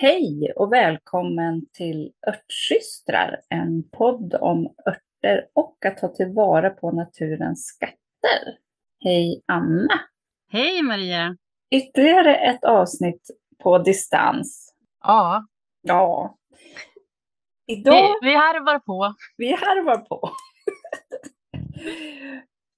Hej och välkommen till Örtsystrar, en podd om örter och att ta tillvara på naturens skatter. Hej Anna! Hej Maria! Ytterligare ett avsnitt på distans. Ja. Ja. Idag... Vi, vi harvar på. Vi harvar på.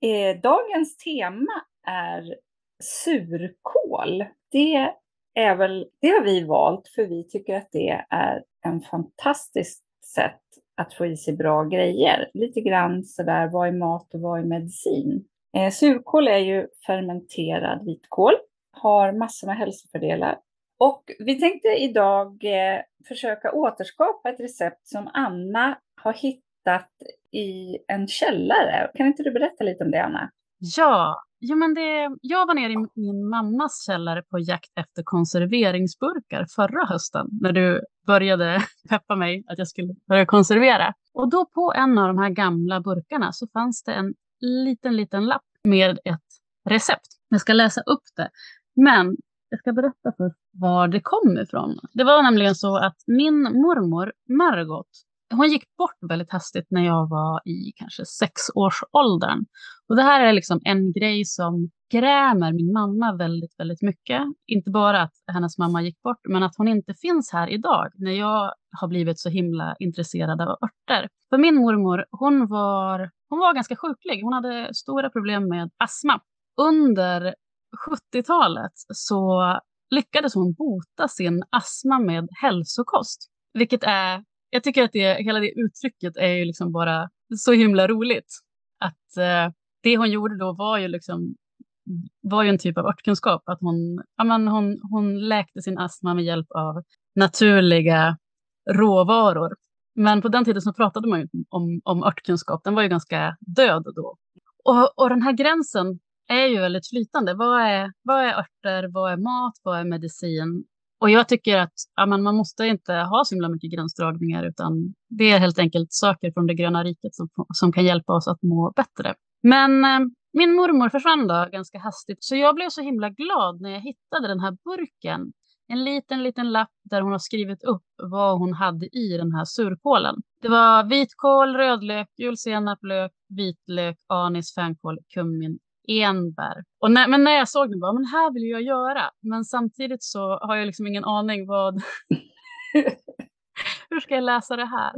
Eh, dagens tema är surkål. Det är väl, det har vi valt för vi tycker att det är en fantastiskt sätt att få i sig bra grejer. Lite grann sådär, vad är mat och vad är medicin? Eh, surkål är ju fermenterad vitkål, har massor med hälsofördelar. Och vi tänkte idag eh, försöka återskapa ett recept som Anna har hittat i en källare. Kan inte du berätta lite om det, Anna? Ja, jo, men det, jag var nere i min mammas källare på jakt efter konserveringsburkar förra hösten när du började peppa mig att jag skulle börja konservera. Och då på en av de här gamla burkarna så fanns det en liten, liten lapp med ett recept. Jag ska läsa upp det. Men jag ska berätta för var det kom ifrån. Det var nämligen så att min mormor Margot hon gick bort väldigt hastigt när jag var i kanske sexårsåldern. Och det här är liksom en grej som grämer min mamma väldigt, väldigt mycket. Inte bara att hennes mamma gick bort, men att hon inte finns här idag när jag har blivit så himla intresserad av örter. För min mormor, hon var, hon var ganska sjuklig. Hon hade stora problem med astma. Under 70-talet så lyckades hon bota sin astma med hälsokost, vilket är jag tycker att det, hela det uttrycket är ju liksom bara så himla roligt. Att eh, det hon gjorde då var ju liksom var ju en typ av örtkunskap. Att hon, ja, men hon, hon läkte sin astma med hjälp av naturliga råvaror. Men på den tiden så pratade man ju om, om örtkunskap. Den var ju ganska död då. Och, och den här gränsen är ju väldigt flytande. Vad är, vad är örter? Vad är mat? Vad är medicin? Och jag tycker att ja, man, man måste inte ha så himla mycket gränsdragningar, utan det är helt enkelt saker från det gröna riket som, som kan hjälpa oss att må bättre. Men eh, min mormor försvann då ganska hastigt, så jag blev så himla glad när jag hittade den här burken. En liten, liten lapp där hon har skrivit upp vad hon hade i den här surkålen. Det var vitkål, rödlök, julsenap, lök, vitlök, anis, fänkål, kummin, enbär. Och när, men när jag såg den, bara, men här vill jag göra. Men samtidigt så har jag liksom ingen aning vad... Hur ska jag läsa det här?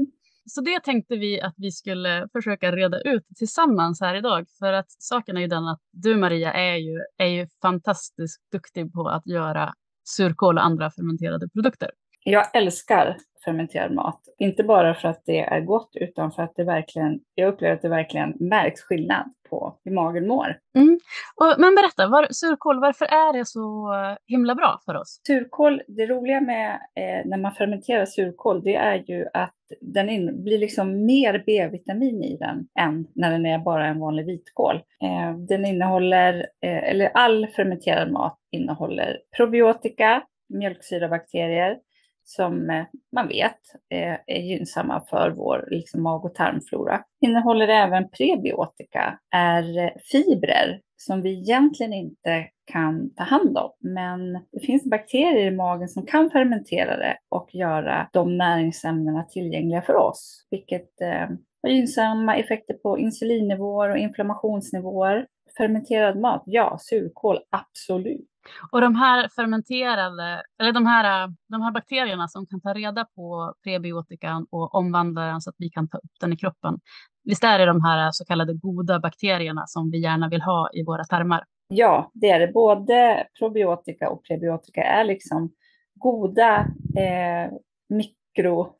Så det tänkte vi att vi skulle försöka reda ut tillsammans här idag. För att saken är ju den att du Maria är ju, är ju fantastiskt duktig på att göra surkål och andra fermenterade produkter. Jag älskar fermenterad mat. Inte bara för att det är gott, utan för att det verkligen, jag upplever att det verkligen märks skillnad på hur magen mår. Mm. Och, men berätta, var, surkål, varför är det så himla bra för oss? Surkål, det roliga med eh, när man fermenterar surkål, det är ju att den in, blir liksom mer B-vitamin i den än när den är bara en vanlig vitkål. Eh, den innehåller, eh, eller all fermenterad mat innehåller probiotika, mjölksyrabakterier, som eh, man vet eh, är gynnsamma för vår liksom, mag och tarmflora. Innehåller även prebiotika, är eh, fibrer som vi egentligen inte kan ta hand om. Men det finns bakterier i magen som kan fermentera det och göra de näringsämnena tillgängliga för oss, vilket eh, har gynnsamma effekter på insulinnivåer och inflammationsnivåer. Fermenterad mat, ja, surkål, absolut. Och de här fermenterade, eller de här, de här bakterierna som kan ta reda på prebiotikan och omvandla den så att vi kan ta upp den i kroppen. Visst är det de här så kallade goda bakterierna som vi gärna vill ha i våra tarmar? Ja, det är det. Både probiotika och prebiotika är liksom goda eh, mikro,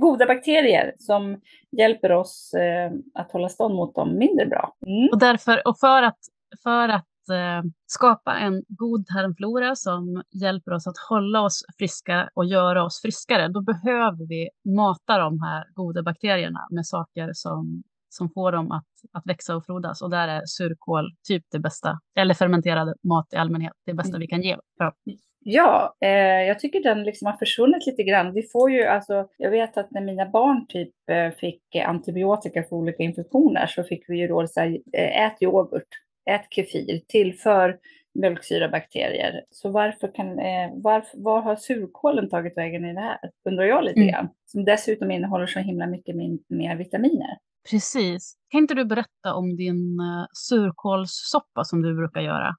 goda bakterier som hjälper oss eh, att hålla stånd mot dem mindre bra. Mm. Och, därför, och för att, för att skapa en god tarmflora som hjälper oss att hålla oss friska och göra oss friskare, då behöver vi mata de här goda bakterierna med saker som, som får dem att, att växa och frodas. Och där är surkål typ det bästa, eller fermenterad mat i allmänhet, det bästa vi kan ge. Ja. Eh, jag tycker den liksom har försvunnit lite grann. Vi får ju, alltså, jag vet att när mina barn typ eh, fick antibiotika för olika infektioner så fick vi ju råd att eh, ät yoghurt ät kefir, tillför mjölksyrabakterier. Så varför kan, eh, varför, var har surkålen tagit vägen i det här? Undrar jag lite Mm. grann. Som dessutom innehåller så himla mycket min, mer vitaminer. Precis. Kan inte du berätta om din uh, surkålssoppa som du brukar göra?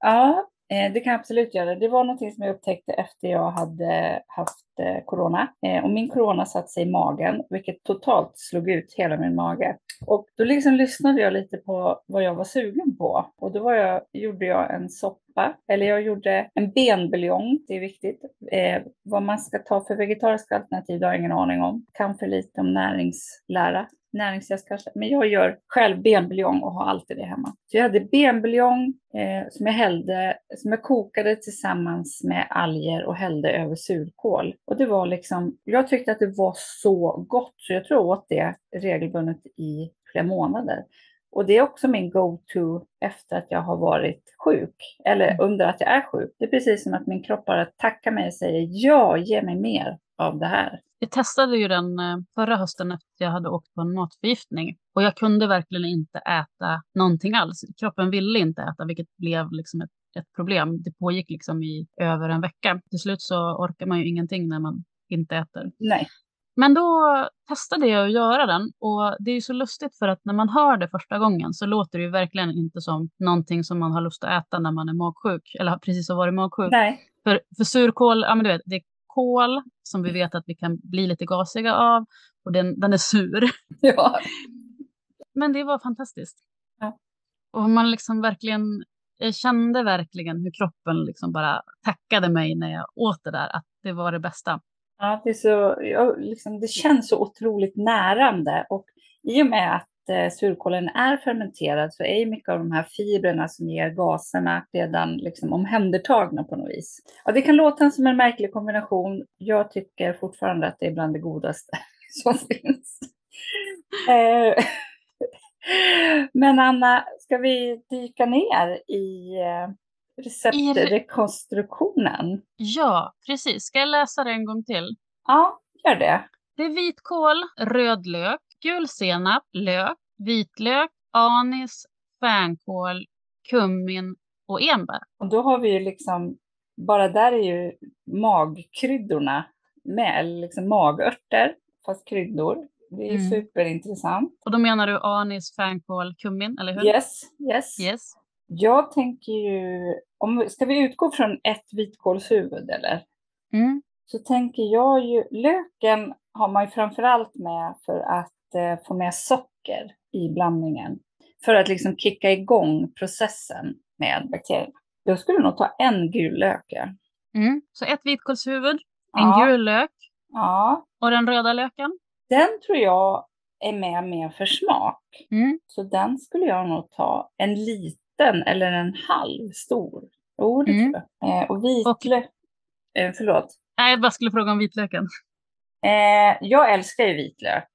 Ja, eh, Eh, det kan jag absolut göra. Det var någonting som jag upptäckte efter jag hade haft eh, corona. Eh, och min corona satte sig i magen, vilket totalt slog ut hela min mage. Och då liksom lyssnade jag lite på vad jag var sugen på. Och då var jag, gjorde jag en soppa, eller jag gjorde en benbuljong, det är viktigt. Eh, vad man ska ta för vegetariska alternativ, det har jag ingen aning om. Kan för lite om näringslära näringsjäst kanske, men jag gör själv benbuljong och har alltid det hemma. Så jag hade benbuljong eh, som jag hällde, som jag kokade tillsammans med alger och hällde över surkål. Och det var liksom, jag tyckte att det var så gott så jag tror jag åt det regelbundet i flera månader. Och det är också min go-to efter att jag har varit sjuk, eller under att jag är sjuk. Det är precis som att min kropp bara tackar mig och säger ja, ge mig mer av det här. Jag testade ju den eh, förra hösten efter jag hade åkt på en matförgiftning. Och jag kunde verkligen inte äta någonting alls. Kroppen ville inte äta, vilket blev liksom ett, ett problem. Det pågick liksom i över en vecka. Till slut så orkar man ju ingenting när man inte äter. Nej. Men då testade jag att göra den och det är ju så lustigt för att när man hör det första gången så låter det ju verkligen inte som någonting som man har lust att äta när man är magsjuk eller precis har varit magsjuk. Nej. För, för surkål, ja men du vet, det kol som vi vet att vi kan bli lite gasiga av och den, den är sur. Ja. Men det var fantastiskt. Ja. Och man liksom verkligen, jag kände verkligen hur kroppen liksom bara tackade mig när jag åt det där, att det var det bästa. Ja, det, så, ja, liksom, det känns så otroligt närande och i och med att eh, surkålen är fermenterad så är ju mycket av de här fibrerna som ger gaserna redan liksom omhändertagna på något vis. Ja, det kan låta som en märklig kombination. Jag tycker fortfarande att det är bland det godaste som finns. Eh, Men Anna, ska vi dyka ner i eh, receptrekonstruktionen? Ja, precis. Ska jag läsa det en gång till? Ja, gör det. Det är vitkål, rödlök, gul senap, lök, vitlök, anis, fänkål, kummin och enbär. Och då har vi ju liksom, bara där är ju magkryddorna med, eller liksom magörter, fast kryddor. Det är Mm. superintressant. Och då menar du anis, fänkål, kummin, eller hur? Yes, yes. Yes. Jag tänker ju, om, ska vi utgå från ett vitkålshuvud eller? Mm. Så tänker jag ju, löken har man ju framförallt med för att eh, få med socker i blandningen. För att liksom kicka igång processen med bakterierna. Jag skulle nog ta en gul lök. Ja. Mm. Så ett vitkålshuvud, en Ja. gul lök ja, och den röda löken. den tror jag är med mer för smak. Mm. Så den skulle jag nog ta en liten eller en halv stor. Jo, det Mm. tror jag. Eh, och vitlök, eh, förlåt. Nej, jag bara skulle fråga om vitlöken. Eh, jag älskar ju vitlök.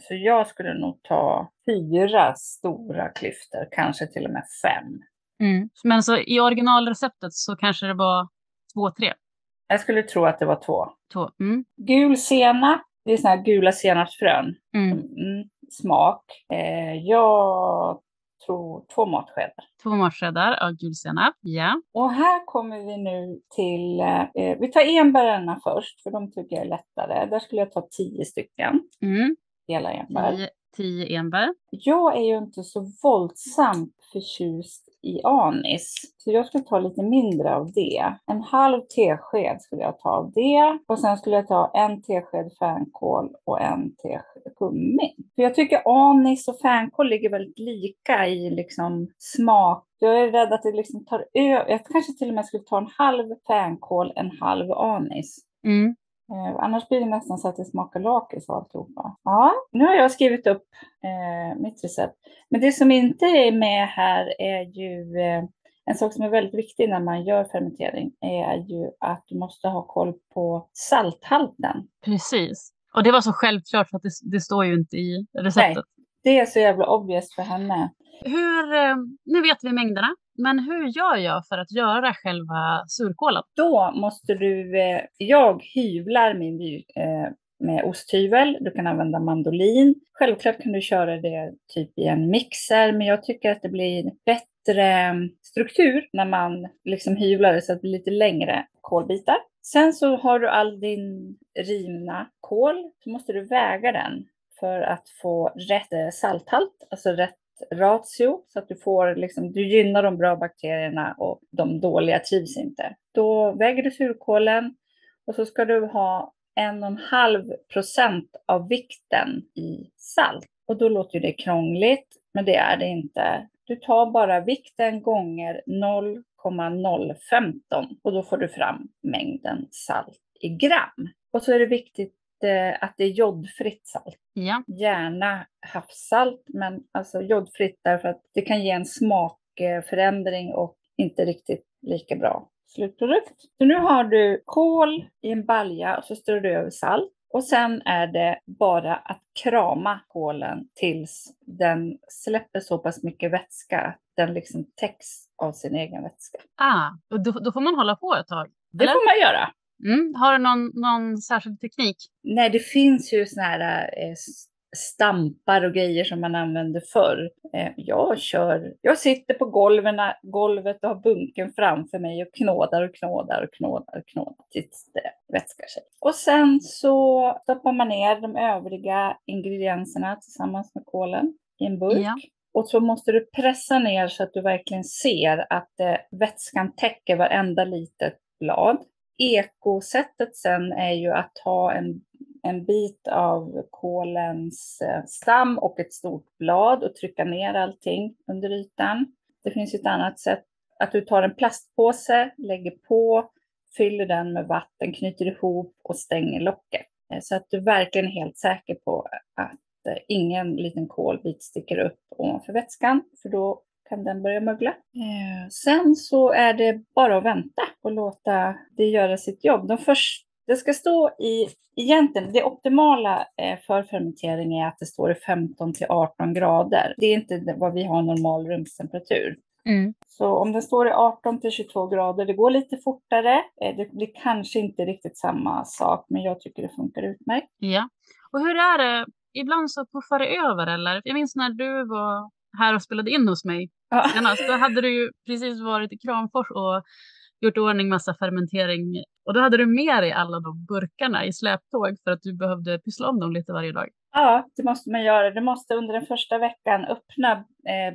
Så jag skulle nog ta fyra stora klyftor, kanske till och med fem. Mm. Men så i originalreceptet så kanske det var två, tre. Jag skulle tro att det var två. Två. Mm. Gul senap, det är såna här gula senapsfrön. Mm. Mm, smak. Eh, jag tror två matskedar. Två matskedar av gul senap. Ja. Och här kommer vi nu till, eh, vi tar enbärarna först, för de tycker jag är lättare. Där skulle jag ta tio stycken Mm. Hela enbär. Tio, tio enbär. Jag är ju inte så våldsamt förtjust i anis, så jag skulle ta lite mindre av det. En halv tesked skulle jag ta av det och sen skulle jag ta en tesked fänkål och en tesked kummin. För jag tycker anis och fänkål ligger väldigt lika i liksom smak. Jag är rädd att det liksom tar över. Jag kanske till och med skulle ta en halv fänkål, en halv anis. Mm. Eh, annars blir det nästan så att det smakar lakrits och alltihopa. Ja, nu har jag skrivit upp eh, mitt recept. Men det som inte är med här är ju eh, en sak som är väldigt viktig när man gör fermentering är ju att du måste ha koll på salthalten. Precis. Och det var så självklart för att det, det står ju inte i receptet. Det är så jävla obvious för henne. Hur, eh, nu vet vi mängderna, men hur gör jag för att göra själva surkålen? Då måste du, eh, jag hyvlar min vy- eh, med osthyvel. Du kan använda mandolin. Självklart kan du köra det typ i en mixer, men jag tycker att det blir bättre bättre struktur när man liksom hyvlar det så att det blir lite längre kolbitar. Sen så har du all din rivna kål, så måste du väga den för att få rätt eh, salthalt, alltså rätt ratio så att du får liksom, du gynnar de bra bakterierna och de dåliga trivs inte. Då väger du surkålen och så ska du ha en och en halv procent av vikten i salt. Och då låter det krångligt, men det är det inte. Du tar bara vikten gånger 0,015 och då får du fram mängden salt i gram. Och så är det viktigt att det är jodfritt salt. Ja. Gärna havssalt, men alltså jodfritt därför att det kan ge en smakförändring och inte riktigt lika bra slutprodukt. Så nu har du kål i en balja och så strör du över salt. Och sen är det bara att krama kålen tills den släpper så pass mycket vätska att den liksom täcks av sin egen vätska. Ah, och då, då får man hålla på ett tag? Det får man göra. Mm. Har du någon, någon särskild teknik? Nej, det finns ju såna här eh, stampar och grejer som man använde förr. Eh, jag kör, jag sitter på golven, golvet och har bunken framför mig och knådar och knådar och knådar och knådar tills det vätskar sig. Och sen så stoppar man ner de övriga ingredienserna tillsammans med kolen i en burk. Ja. Och så måste du pressa ner så att du verkligen ser att eh, vätskan täcker varenda litet blad. Ekosättet sen är ju att ta en en bit av kolens eh, stam och ett stort blad och trycka ner allting under ytan. Det finns ett annat sätt, att du tar en plastpåse, lägger på, fyller den med vatten, knyter ihop och stänger locket. Eh, så att du verkligen är helt säker på att eh, ingen liten kolbit sticker upp ovanför vätskan, för då kan den börja mögla. Sen så är det bara att vänta och låta det göra sitt jobb. De första det ska stå i, egentligen, det optimala eh, för fermentering är att det står i 15 till 18 grader. Det är inte vad vi har normal rumstemperatur. Mm. Så om den står i 18 till 22 grader, det går lite fortare. Eh, det blir kanske inte riktigt samma sak, men jag tycker det funkar utmärkt. Ja, och hur är det? Ibland så puffar det över eller? Jag minns när du var här och spelade in hos mig ja. senast. Då hade du ju precis varit i Kramfors och gjort ordning massa fermentering och då hade du med dig alla de burkarna i släptåg för att du behövde pyssla om dem lite varje dag. Ja, det måste man göra. Du måste under den första veckan öppna. Eh,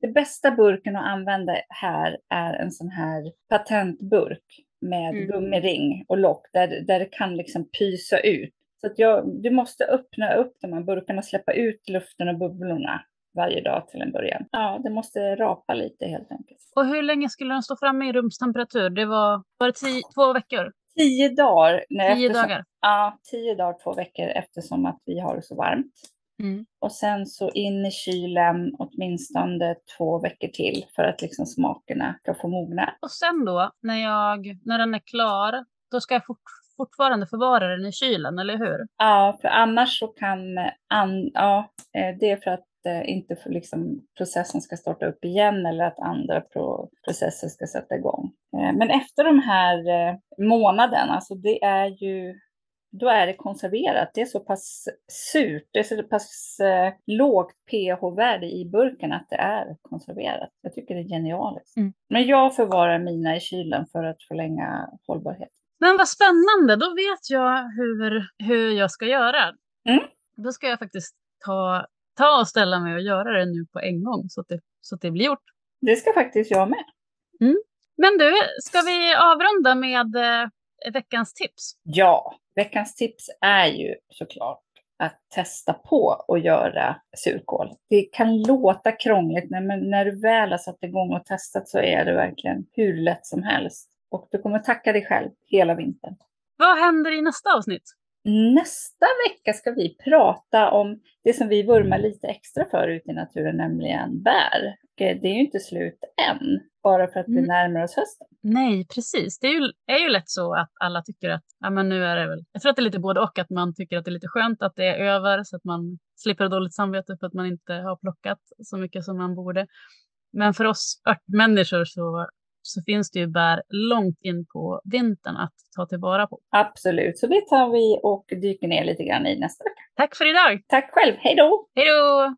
det bästa burken att använda här är en sån här patentburk med mm. gummiring och lock där, där det kan liksom pysa ut. Så att jag, du måste öppna upp de här burkarna släppa ut luften och bubblorna varje dag till en början. Ja, det måste rapa lite helt enkelt. Och hur länge skulle den stå framme i rumstemperatur? Det var, var det tio, två veckor? Tio dagar. Nej, tio eftersom, dagar? Ja, tio dagar, två veckor eftersom att vi har det så varmt. Mm. Och sen så in i kylen åtminstone två veckor till för att liksom smakerna ska få mogna. Och sen då, när, jag, när den är klar, då ska jag fort, fortfarande förvara den i kylen, eller hur? Ja, för annars så kan, an, ja, eh, det är för att inte för liksom processen ska starta upp igen eller att andra pro processer ska sätta igång. Eh, men efter de här eh, månaden, alltså det är ju då är det konserverat. Det är så pass surt, det är så pass eh, lågt pH-värde i burken att det är konserverat. Jag tycker det är genialiskt. Mm. Men jag förvarar mina i kylen för att förlänga hållbarhet. Men vad spännande, då vet jag hur, hur jag ska göra. Mm. Då ska jag faktiskt ta ta och ställa mig och göra det nu på en gång så att det, så att det blir gjort. Det ska faktiskt jag med. Mm. Men du, ska vi avrunda med eh, veckans tips? Ja, veckans tips är ju såklart att testa på att göra surkål. Det kan låta krångligt, men när du väl har satt igång och testat så är det verkligen hur lätt som helst. Och du kommer tacka dig själv hela vintern. Vad händer i nästa avsnitt? Nästa vecka ska vi prata om det som vi vurmar lite extra för ute i naturen, nämligen bär. Det är ju inte slut än, bara för att vi mm. närmar oss hösten. Nej, precis. Det är ju, är ju lätt så att alla tycker att, ja men nu är det väl, jag tror att det är lite både och, att man tycker att det är lite skönt att det är över så att man slipper dåligt samvete för att man inte har plockat så mycket som man borde. Men för oss örtmänniskor så så finns det ju bär långt in på vintern att ta tillvara på. Absolut, så det tar vi och dyker ner lite grann i nästa vecka. Tack för idag! Tack själv, hej då! Hej då!